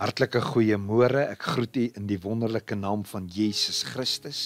Hartlike goeiemôre. Ek groet u in die wonderlike naam van Jesus Christus.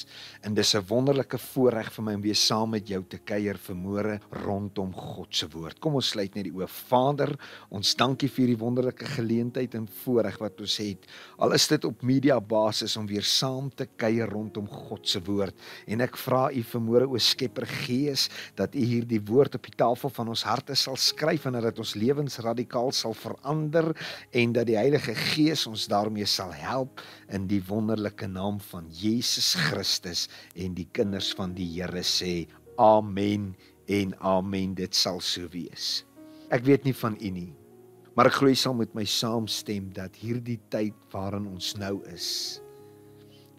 En dis 'n wonderlike voorreg vir my om weer saam met jou te kuier vanmôre rondom God se woord. Kom ons sluit net die oë. Vader, ons dankie vir hierdie wonderlike geleentheid en voorreg wat ons het. Al is dit op media basis om weer saam te kuier rondom God se woord. En ek vra u vanmôre o Skepper Gees dat u hierdie woord op die tafel van ons harte sal skryf en dat dit ons lewens radikaal sal verander en dat die Heilige Gees Gees ons daarmee sal help in die wonderlike naam van Jesus Christus en die kinders van die Here sê amen en amen dit sal so wees. Ek weet nie van u nie, maar ek glo jy sal met my saamstem dat hierdie tyd waarin ons nou is,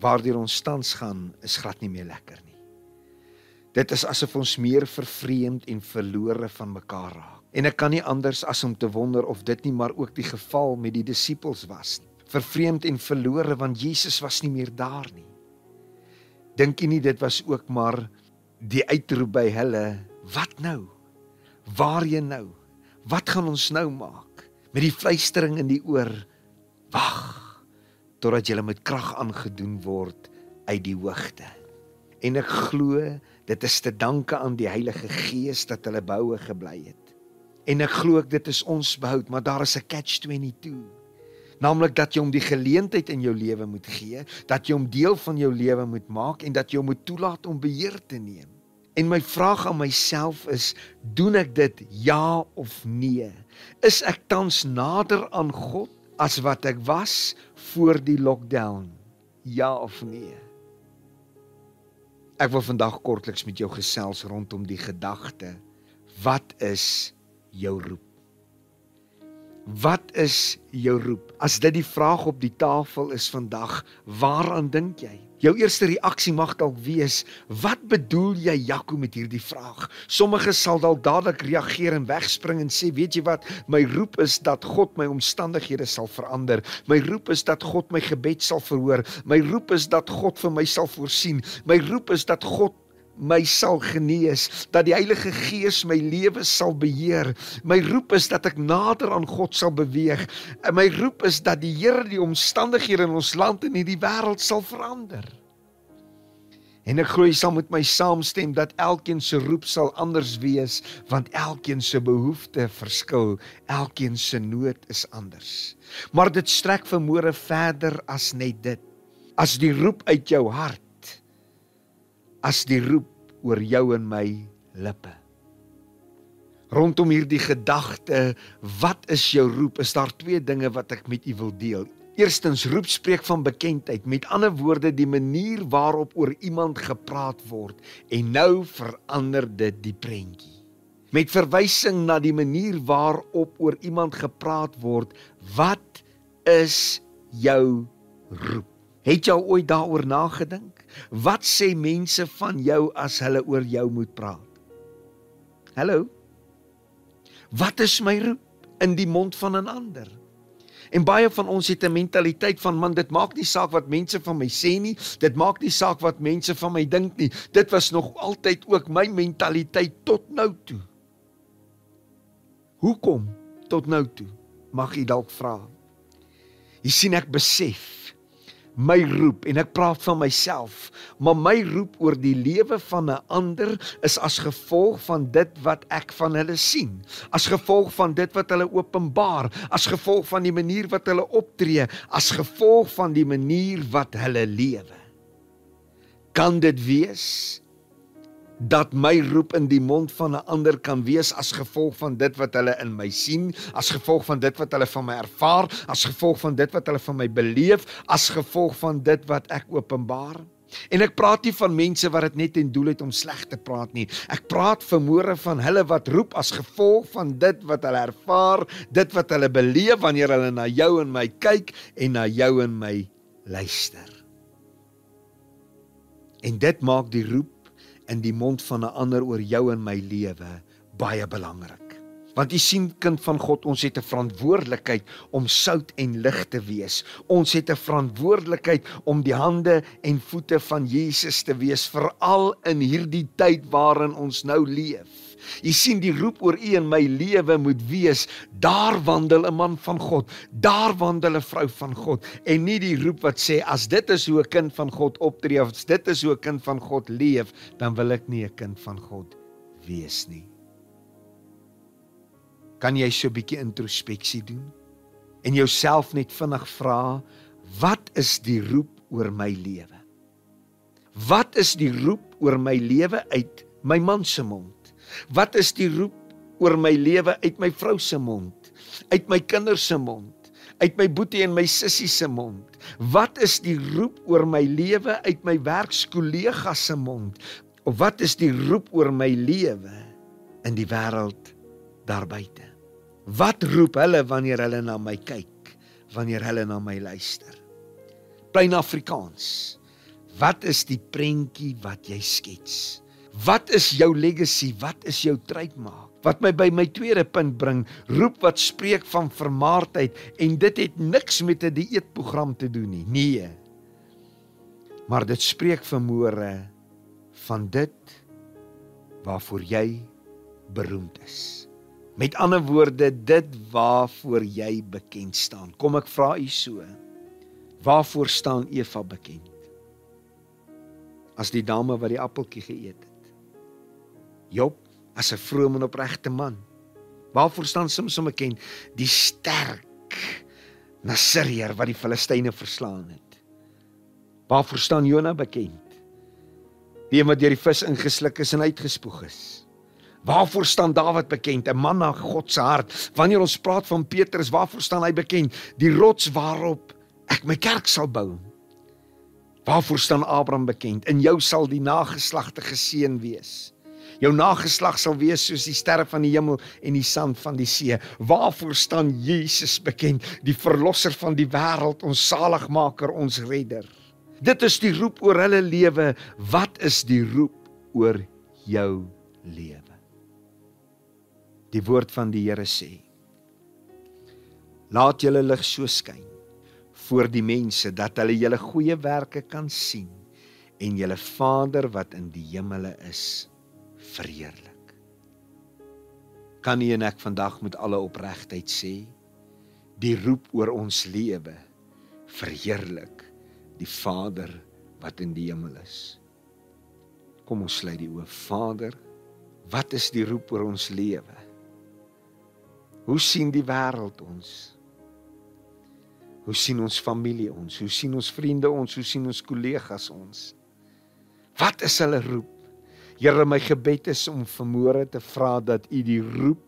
waardeur ons tans gaan, is glad nie meer lekker nie. Dit is asof ons meer vervreemd en verlore van mekaar raak. En ek kan nie anders as om te wonder of dit nie maar ook die geval met die disippels was nie. Vervreemd en verlore want Jesus was nie meer daar nie. Dink jy nie dit was ook maar die uitroep by hulle, wat nou? Waarheen nou? Wat gaan ons nou maak? Met die fluistering in die oor, wag totdat jy met krag aangedoen word uit die hoogte. En ek glo dit is te danke aan die Heilige Gees dat hulle boue gebly het. En ek glo ek dit is ons behoud, maar daar is 'n catch 22. Naamlik dat jy hom die geleentheid in jou lewe moet gee, dat jy hom deel van jou lewe moet maak en dat jy hom moet toelaat om beheer te neem. En my vraag aan myself is, doen ek dit ja of nee? Is ek tans nader aan God as wat ek was voor die lockdown? Ja of nee? Ek wil vandag kortliks met jou gesels rondom die gedagte: wat is jou roep? Wat is jou roep? As dit die vraag op die tafel is vandag, waaraan dink jy? Jou eerste reaksie mag dalk wees, wat bedoel jy Jaco met hierdie vraag? Sommige sal dalk dadelik reageer en wegspring en sê, weet jy wat, my roep is dat God my omstandighede sal verander. My roep is dat God my gebed sal verhoor. My roep is dat God vir my sal voorsien. My roep is dat God my sal genees, dat die Heilige Gees my lewe sal beheer. My roep is dat ek nader aan God sal beweeg. En my roep is dat die Here die omstandighede in ons land en hierdie wêreld sal verander. En ek glo jy sal met my saamstem dat elkeen se roep sal anders wees want elkeen se behoefte verskil, elkeen se nood is anders. Maar dit strek vermoere verder as net dit. As die roep uit jou hart as die roep oor jou en my lippe. Rondom hierdie gedagte, wat is jou roep? Is daar twee dinge wat ek met u wil deel. Eerstens roep spreek van bekendheid, met ander woorde die manier waarop oor iemand gepraat word en nou verander dit die prentjie. Met verwysing na die manier waarop oor iemand gepraat word, wat is jou roep? Het jy ooit daaroor nagedink? Wat sê mense van jou as hulle oor jou moet praat? Hallo. Wat is my roep in die mond van 'n ander? En baie van ons het 'n mentaliteit van man dit maak nie saak wat mense van my sê nie, dit maak nie saak wat mense van my dink nie. Dit was nog altyd ook my mentaliteit tot nou toe. Hoekom tot nou toe? Mag u dalk vra. Jy sien ek besef my roep en ek praat van myself, maar my roep oor die lewe van 'n ander is as gevolg van dit wat ek van hulle sien, as gevolg van dit wat hulle openbaar, as gevolg van die manier wat hulle optree, as gevolg van die manier wat hulle lewe. Kan dit wees dat my roep in die mond van 'n ander kan wees as gevolg van dit wat hulle in my sien, as gevolg van dit wat hulle van my ervaar, as gevolg van dit wat hulle van my beleef, as gevolg van dit wat ek openbaar. En ek praat nie van mense wat dit net en doel het om sleg te praat nie. Ek praat vermoere van hulle wat roep as gevolg van dit wat hulle ervaar, dit wat hulle beleef wanneer hulle na jou en my kyk en na jou en my luister. En dit maak die roep in die mond van 'n ander oor jou en my lewe baie belangrik. Want jy sien kind van God, ons het 'n verantwoordelikheid om sout en lig te wees. Ons het 'n verantwoordelikheid om die hande en voete van Jesus te wees veral in hierdie tyd waarin ons nou leef. Jy sien die roep oor u in my lewe moet wees, daar wandel 'n man van God, daar wandel 'n vrou van God en nie die roep wat sê as dit is hoe 'n kind van God optree of as dit is hoe 'n kind van God leef, dan wil ek nie 'n kind van God wees nie. Kan jy so 'n bietjie introspeksie doen? En jouself net vinnig vra wat is die roep oor my lewe? Wat is die roep oor my lewe uit my man se mond wat is die roep oor my lewe uit my vrou se mond uit my kinders se mond uit my boetie en my sussie se mond wat is die roep oor my lewe uit my werkskollega se mond of wat is die roep oor my lewe in die wêreld daar buite. Wat roep hulle wanneer hulle na my kyk, wanneer hulle na my luister? Plain Afrikaans. Wat is die prentjie wat jy skets? Wat is jou legacy? Wat is jou trademark? Wat my by my tweede punt bring, roep wat spreek van vermaardheid en dit het niks met 'n die dieetprogram te doen nie. Nee. Maar dit spreek vermoere van dit waarvoor jy beroemd is. Met ander woorde, dit waarvoor jy bekend staan. Kom ek vra u so. Waarvoor staan Eva bekend? As die dame wat die appeltjie geëet het. Job as 'n vrome en opregte man. Waarvoor staan Samson bekend? Die sterk Nasirier wat die Filistyne verslaan het. Waarvoor staan Jona bekend? Die een wat deur die vis ingesluk is en uitgespoeg is. Waarvoor staan Dawid bekend? 'n Man na God se hart. Wanneer ons praat van Petrus, waarvoor staan hy bekend? Die rots waarop ek my kerk sal bou. Waarvoor staan Abraham bekend? In jou sal die nageslagte geseën wees. Jou nageslag sal wees soos die sterre van die hemel en die sand van die see. Waarvoor staan Jesus bekend? Die verlosser van die wêreld, ons saligmaker, ons redder. Dit is die roep oor hulle lewe. Wat is die roep oor jou lewe? Die woord van die Here sê: Laat julle lig so skyn voor die mense dat hulle julle goeie werke kan sien en julle Vader wat in die hemele is verheerlik. Kan nie en ek vandag met alle opregtheid sê die roep oor ons lewe verheerlik die Vader wat in die hemel is. Kom ons sluit die oë. Vader, wat is die roep oor ons lewe? Hoe sien die wêreld ons? Hoe sien ons familie ons? Hoe sien ons vriende ons? Hoe sien ons kollegas ons? Wat is hulle roep? Here, my gebed is om vermoere te vra dat U die roep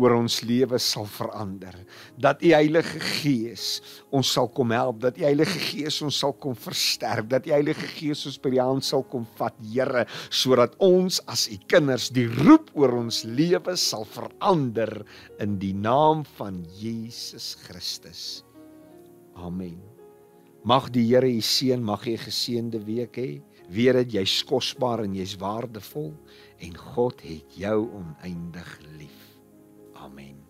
oor ons lewe sal verander. Dat U Heilige Gees ons sal kom help, dat U Heilige Gees ons sal kom versterk, dat U Heilige Gees ons by die hand sal kom vat, Here, sodat ons as U kinders die roep oor ons lewe sal verander in die naam van Jesus Christus. Amen. Mag die Here U seën, mag jy 'n geseënde week hê. Weet dit jy's kosbaar en jy's waardevol en God het jou oneindig lief. Amen.